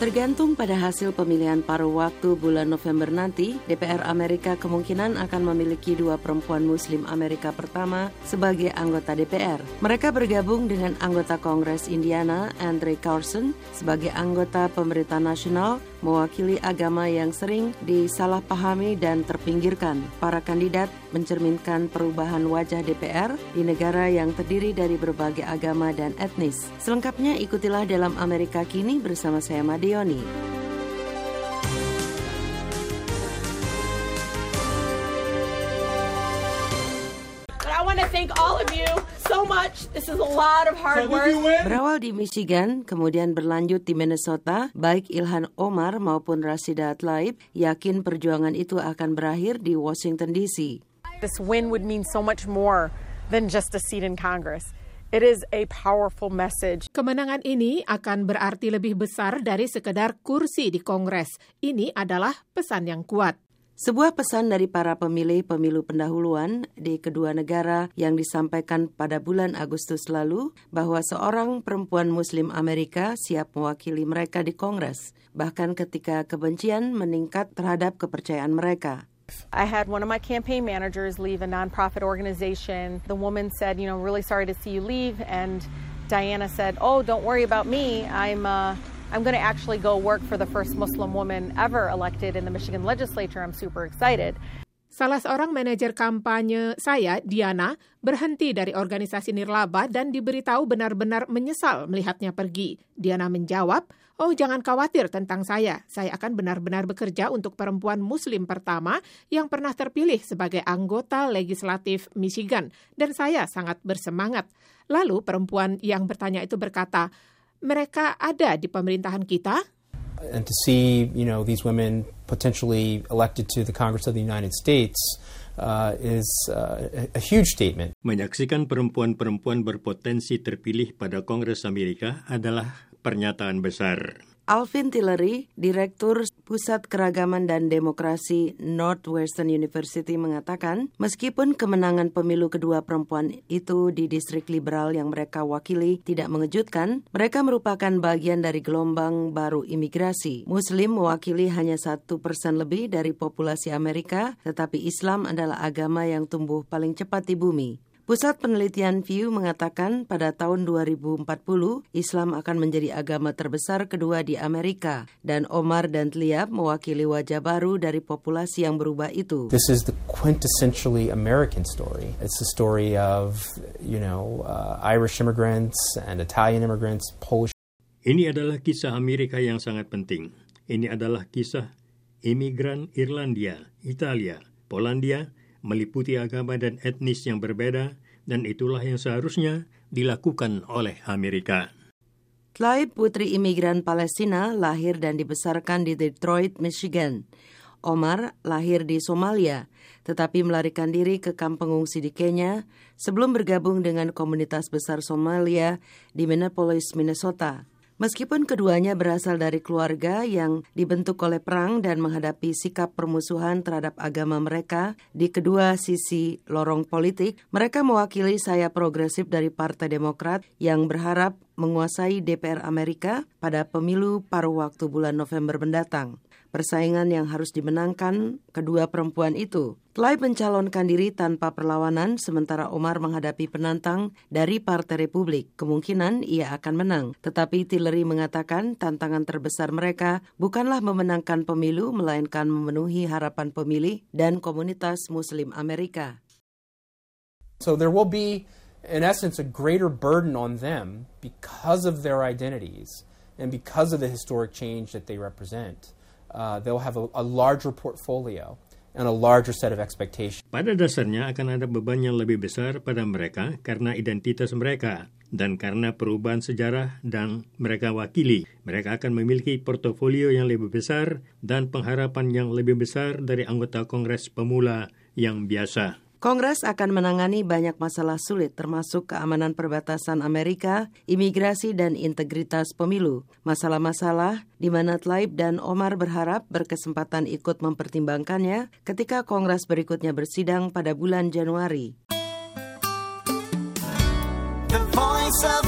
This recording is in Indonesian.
Tergantung pada hasil pemilihan paruh waktu bulan November nanti, DPR Amerika kemungkinan akan memiliki dua perempuan Muslim Amerika pertama sebagai anggota DPR. Mereka bergabung dengan anggota Kongres Indiana, Andre Carson, sebagai anggota pemerintah nasional mewakili agama yang sering disalahpahami dan terpinggirkan. Para kandidat mencerminkan perubahan wajah DPR di negara yang terdiri dari berbagai agama dan etnis. Selengkapnya ikutilah dalam Amerika Kini bersama saya Madi Leoni. Berawal di Michigan, kemudian berlanjut di Minnesota, baik Ilhan Omar maupun Rasida Tlaib yakin perjuangan itu akan berakhir di Washington DC. This win would mean so much more than just a seat in Congress. It is a powerful message. Kemenangan ini akan berarti lebih besar dari sekedar kursi di Kongres. Ini adalah pesan yang kuat. Sebuah pesan dari para pemilih pemilu pendahuluan di kedua negara yang disampaikan pada bulan Agustus lalu bahwa seorang perempuan Muslim Amerika siap mewakili mereka di Kongres, bahkan ketika kebencian meningkat terhadap kepercayaan mereka. I had one of my campaign managers leave a nonprofit organization. The woman said, you know, really sorry to see you leave. And Diana said, oh, don't worry about me. I'm, uh, I'm going to actually go work for the first Muslim woman ever elected in the Michigan legislature. I'm super excited. Salah seorang manajer kampanye saya, Diana, berhenti dari organisasi nirlaba dan diberitahu benar-benar menyesal melihatnya pergi. Diana menjawab, Oh, jangan khawatir tentang saya. Saya akan benar-benar bekerja untuk perempuan Muslim pertama yang pernah terpilih sebagai anggota legislatif Michigan, dan saya sangat bersemangat. Lalu, perempuan yang bertanya itu berkata, "Mereka ada di pemerintahan kita?" And to see, you know, these women potentially elected to the Congress of the United States uh, is uh, a huge statement. Menyaksikan perempuan-perempuan berpotensi terpilih pada Kongres Amerika adalah pernyataan besar. Alvin Tillery, Direktur Pusat Keragaman dan Demokrasi Northwestern University mengatakan, meskipun kemenangan pemilu kedua perempuan itu di distrik liberal yang mereka wakili tidak mengejutkan, mereka merupakan bagian dari gelombang baru imigrasi. Muslim mewakili hanya satu persen lebih dari populasi Amerika, tetapi Islam adalah agama yang tumbuh paling cepat di bumi. Pusat Penelitian View mengatakan pada tahun 2040 Islam akan menjadi agama terbesar kedua di Amerika dan Omar dan Tliab mewakili wajah baru dari populasi yang berubah itu. This is the quintessentially American story. It's the story of, you know, uh, Irish immigrants and Italian immigrants, Polish. Ini adalah kisah Amerika yang sangat penting. Ini adalah kisah imigran Irlandia, Italia, Polandia, meliputi agama dan etnis yang berbeda, dan itulah yang seharusnya dilakukan oleh Amerika. Clive putri imigran Palestina lahir dan dibesarkan di Detroit, Michigan. Omar lahir di Somalia, tetapi melarikan diri ke kamp pengungsi di Kenya sebelum bergabung dengan komunitas besar Somalia di Minneapolis, Minnesota. Meskipun keduanya berasal dari keluarga yang dibentuk oleh perang dan menghadapi sikap permusuhan terhadap agama mereka di kedua sisi lorong politik, mereka mewakili saya progresif dari Partai Demokrat yang berharap menguasai DPR Amerika pada pemilu paruh waktu bulan November mendatang persaingan yang harus dimenangkan kedua perempuan itu. Clive mencalonkan diri tanpa perlawanan sementara Omar menghadapi penantang dari Partai Republik. Kemungkinan ia akan menang. Tetapi Tillery mengatakan tantangan terbesar mereka bukanlah memenangkan pemilu melainkan memenuhi harapan pemilih dan komunitas Muslim Amerika. So there will be in essence a greater burden on them because of their identities and because of the historic change that they represent uh, they'll have a, a larger portfolio and a larger set of expectations. Pada dasarnya akan ada beban yang lebih besar pada mereka karena identitas mereka dan karena perubahan sejarah dan mereka wakili. Mereka akan memiliki portofolio yang lebih besar dan pengharapan yang lebih besar dari anggota Kongres pemula yang biasa. Kongres akan menangani banyak masalah sulit termasuk keamanan perbatasan Amerika, imigrasi dan integritas pemilu. Masalah-masalah di mana Tlaib dan Omar berharap berkesempatan ikut mempertimbangkannya ketika Kongres berikutnya bersidang pada bulan Januari. The Voice of